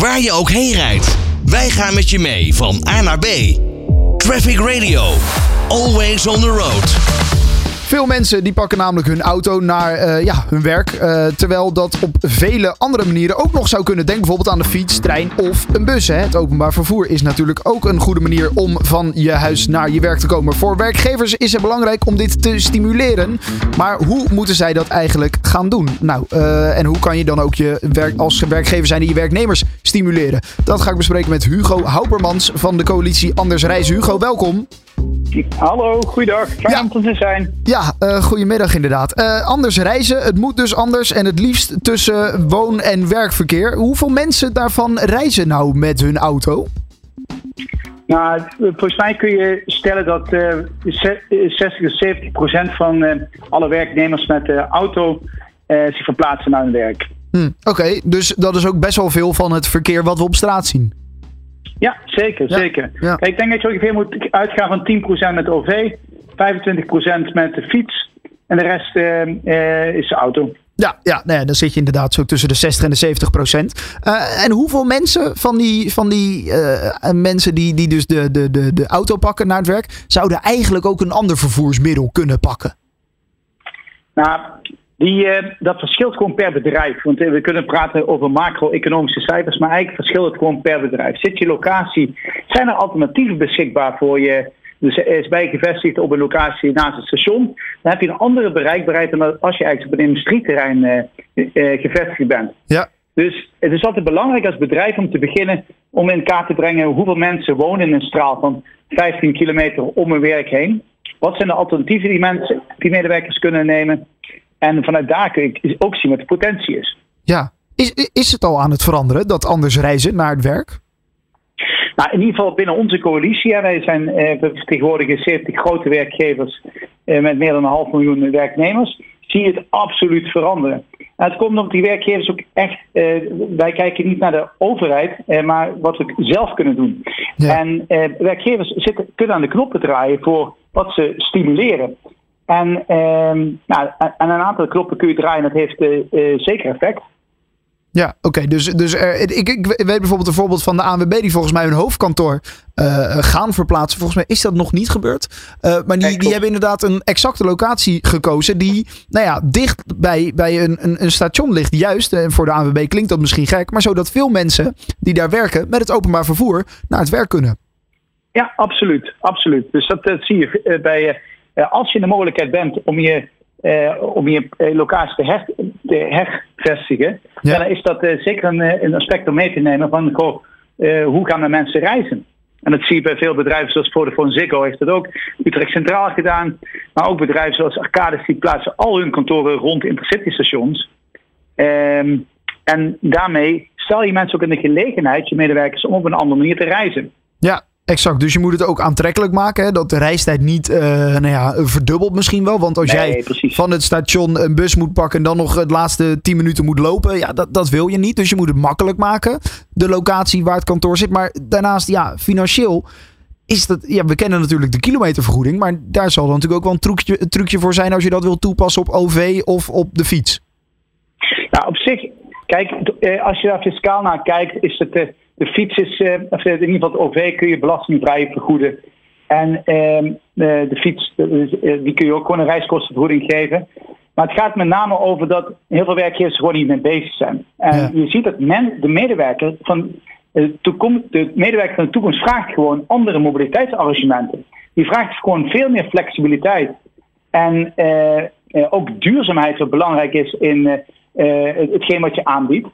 Waar je ook heen rijdt, wij gaan met je mee van A naar B. Traffic Radio, always on the road. Veel mensen die pakken namelijk hun auto naar uh, ja, hun werk. Uh, terwijl dat op vele andere manieren ook nog zou kunnen. Denk bijvoorbeeld aan de fiets, trein of een bus. Hè. Het openbaar vervoer is natuurlijk ook een goede manier om van je huis naar je werk te komen. Voor werkgevers is het belangrijk om dit te stimuleren. Maar hoe moeten zij dat eigenlijk gaan doen? Nou, uh, en hoe kan je dan ook je werk, als werkgever zijn die je werknemers stimuleren? Dat ga ik bespreken met Hugo Houpermans van de coalitie Anders Reizen. Hugo, welkom. Hallo, goeiedag. Fijn ja. om te zijn. Ja, uh, goedemiddag inderdaad. Uh, anders reizen, het moet dus anders en het liefst tussen woon- en werkverkeer. Hoeveel mensen daarvan reizen nou met hun auto? Nou, volgens mij kun je stellen dat uh, 60 tot 70 procent van uh, alle werknemers met de auto zich verplaatsen naar hun werk. Hm, Oké, dus dat is ook best wel veel van het verkeer wat we op straat zien. Ja, zeker, zeker. Kijk, ik denk dat je ongeveer moet uitgaan van 10% met OV, 25% met de fiets en de rest uh, uh, is de auto. Ja, ja nee, dan zit je inderdaad zo tussen de 60 en de 70 procent. Uh, en hoeveel mensen van die, van die mensen die, die dus de, de, de, de auto pakken naar het werk, zouden eigenlijk ook een ander vervoersmiddel kunnen pakken? Nou, die, uh, dat verschilt gewoon per bedrijf. Want uh, we kunnen praten over macro-economische cijfers, maar eigenlijk verschilt het gewoon per bedrijf. Zit je locatie, zijn er alternatieven beschikbaar voor je? Dus is bij gevestigd op een locatie naast het station, dan heb je een andere bereikbaarheid dan als je eigenlijk op een industrieterrein uh, gevestigd bent. Ja. Dus het is altijd belangrijk als bedrijf om te beginnen om in kaart te brengen hoeveel mensen wonen in een straal van 15 kilometer om hun werk heen. Wat zijn de alternatieven die mensen, die medewerkers kunnen nemen? En vanuit daar kun je ook zien wat de potentie is. Ja, is, is het al aan het veranderen dat anders reizen naar het werk? Nou, in ieder geval binnen onze coalitie. Wij zijn eh, vertegenwoordigen 70 grote werkgevers eh, met meer dan een half miljoen werknemers. Zie je het absoluut veranderen. Nou, het komt omdat die werkgevers ook echt. Eh, wij kijken niet naar de overheid, eh, maar wat we zelf kunnen doen. Ja. En werkgevers zitten, kunnen aan de knoppen draaien voor wat ze stimuleren. En ehm, nou, aan een aantal knoppen kun je draaien. Dat heeft uh, zeker effect. Ja, oké. Dus, dus er, ik, ik weet bijvoorbeeld een voorbeeld van de ANWB die volgens mij hun hoofdkantoor uh, gaan verplaatsen. Volgens mij is dat nog niet gebeurd. Uh, maar die, die hebben inderdaad een exacte locatie gekozen die nou ja, dicht bij, bij een, een, een station ligt. Juist, en voor de ANWB klinkt dat misschien gek, maar zodat veel mensen die daar werken met het openbaar vervoer naar het werk kunnen. Ja, absoluut. absoluut. Dus dat, dat zie je bij als je de mogelijkheid bent om je, uh, om je locatie te, her, te hervestigen, ja. dan is dat zeker een, een, aspect om mee te nemen van goh, hoe gaan de mensen reizen. En dat zie je bij veel bedrijven zoals Vodafone Ziggo heeft dat ook. Utrecht Centraal gedaan. Maar ook bedrijven zoals Arcadis die plaatsen al hun kantoren rond intercity stations. Um, en daarmee stel je mensen ook in de gelegenheid, je medewerkers, om op een andere manier te reizen. Ja, Exact, dus je moet het ook aantrekkelijk maken. Hè? Dat de reistijd niet uh, nou ja, verdubbelt misschien wel. Want als nee, jij precies. van het station een bus moet pakken en dan nog het laatste 10 minuten moet lopen. Ja, dat, dat wil je niet. Dus je moet het makkelijk maken. De locatie waar het kantoor zit. Maar daarnaast, ja, financieel is dat. Ja, we kennen natuurlijk de kilometervergoeding. Maar daar zal dan natuurlijk ook wel een trucje, een trucje voor zijn als je dat wil toepassen op OV of op de fiets. Nou, op zich, kijk, als je daar fiscaal naar kijkt, is het. De fiets is, uh, of in ieder geval het OV kun je belastingvrij vergoeden. En uh, de fiets, die kun je ook gewoon een reiskostenvergoeding geven. Maar het gaat met name over dat heel veel werkgevers gewoon niet mee bezig zijn. En ja. je ziet dat men, de medewerker van de, toekomst, de medewerker van de toekomst vraagt gewoon andere mobiliteitsarrangementen. Die vraagt gewoon veel meer flexibiliteit. En ook duurzaamheid wat belangrijk is in hetgeen wat je aanbiedt.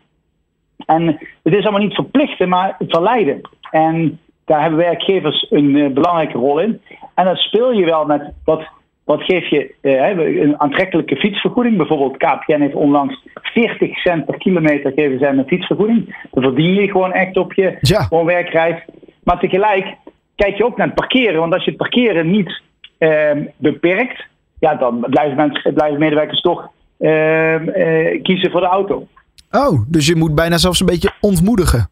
En het is allemaal niet verplichten, maar verleiden. En daar hebben werkgevers een uh, belangrijke rol in. En dat speel je wel met wat, wat geef je uh, een aantrekkelijke fietsvergoeding. Bijvoorbeeld KPN heeft onlangs 40 cent per kilometer geven zij een fietsvergoeding. Dan verdien je gewoon echt op je ja. werkreis. Maar tegelijk kijk je ook naar het parkeren. Want als je het parkeren niet uh, beperkt, ja, dan blijven, mensen, blijven medewerkers toch kiezen voor de auto. Oh, dus je moet bijna zelfs een beetje ontmoedigen.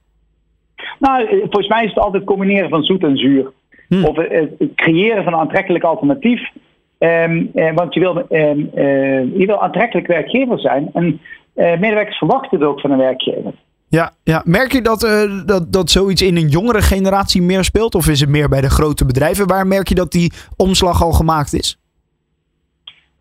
Nou, volgens mij is het altijd combineren van zoet en zuur. Hm. Of het creëren van een aantrekkelijk alternatief. Um, eh, want je wil, um, uh, je wil aantrekkelijk werkgever zijn. En uh, medewerkers verwachten het ook van een werkgever. Ja, ja. merk je dat, uh, dat, dat zoiets in een jongere generatie meer speelt? Of is het meer bij de grote bedrijven? Waar merk je dat die omslag al gemaakt is?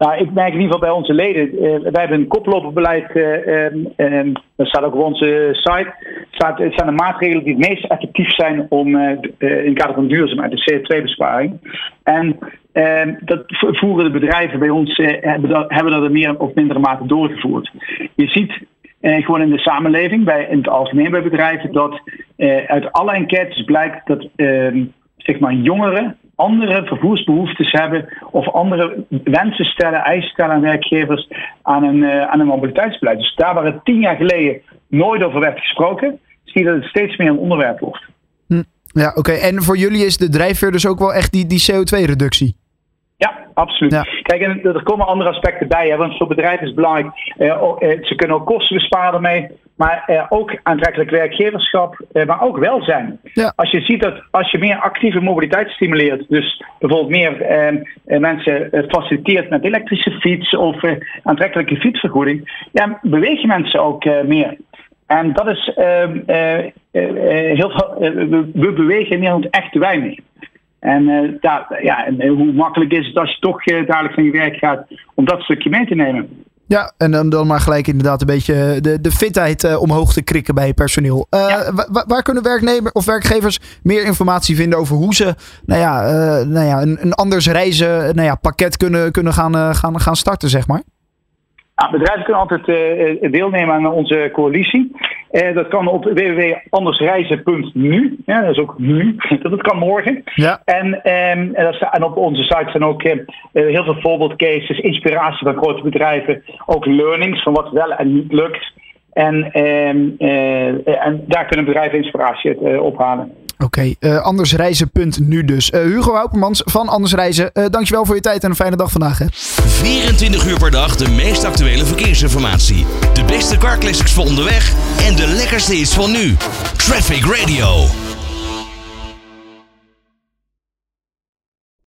Nou, ik merk in ieder geval bij onze leden. Uh, wij hebben een koploperbeleid. Uh, dat staat ook op onze site. Staat, het zijn de maatregelen die het meest effectief zijn om in het kader van duurzaamheid, de CO2-besparing. En ehm, dat voeren de bedrijven bij ons hebben, dat, dat in meer of mindere mate doorgevoerd. Je ziet gewoon in de samenleving, bij, in het algemeen bij bedrijven, dat uit alle enquêtes blijkt dat zeg maar jongeren andere vervoersbehoeftes hebben of andere wensen stellen, eisen stellen aan werkgevers aan een, uh, aan een mobiliteitsbeleid. Dus daar waar het tien jaar geleden nooit over werd gesproken, zie je dat het steeds meer een onderwerp wordt. Hm. Ja, oké. En voor jullie is de drijfveer dus ook wel echt die, die CO2-reductie? Ja, absoluut. Kijk, en er komen andere aspecten bij. Hè, want voor bedrijven is het belangrijk. Eh, eh, ze kunnen ook kosten besparen mee. Maar eh, ook aantrekkelijk werkgeverschap. Eh, maar ook welzijn. Ja. Als je ziet dat als je meer actieve mobiliteit stimuleert. Dus bijvoorbeeld meer eh, mensen faciliteert met elektrische fiets. Of aantrekkelijke fietsvergoeding. Ja, bewegen mensen ook meer. En dat is ehm, heel veel. we bewegen in Nederland echt te weinig. En, uh, daar, ja, en hoe makkelijk is het als je toch uh, dadelijk van je werk gaat om dat stukje mee te nemen? Ja, en dan, dan maar gelijk inderdaad een beetje de, de fitheid uh, omhoog te krikken bij je personeel. Ja. waar kunnen werknemers of werkgevers meer informatie vinden over hoe ze nou ja, nou ja, een, een anders reizen nou ja, pakket kunnen, kunnen gaan, gaan, gaan starten, zeg maar? Nou, bedrijven kunnen altijd uh, deelnemen aan onze coalitie. Uh, dat kan op www.andersreizen.nu. Ja, dat is ook nu. dat kan morgen. Ja. En, um, en, op onze site zijn ook uh, heel veel voorbeeldcases, inspiratie van grote bedrijven. Ook learnings van wat wel en niet lukt. En, um, en daar kunnen bedrijven inspiratie uit ophalen. Oké, okay, uh, andersreizen.nu dus. Uh, Hugo Houpermans van Andersreizen, uh, dankjewel voor je tijd en een fijne dag vandaag. Hè. 24 uur per dag de meest actuele verkeersinformatie. De beste car classics voor onderweg en de lekkerste is van nu. Traffic Radio.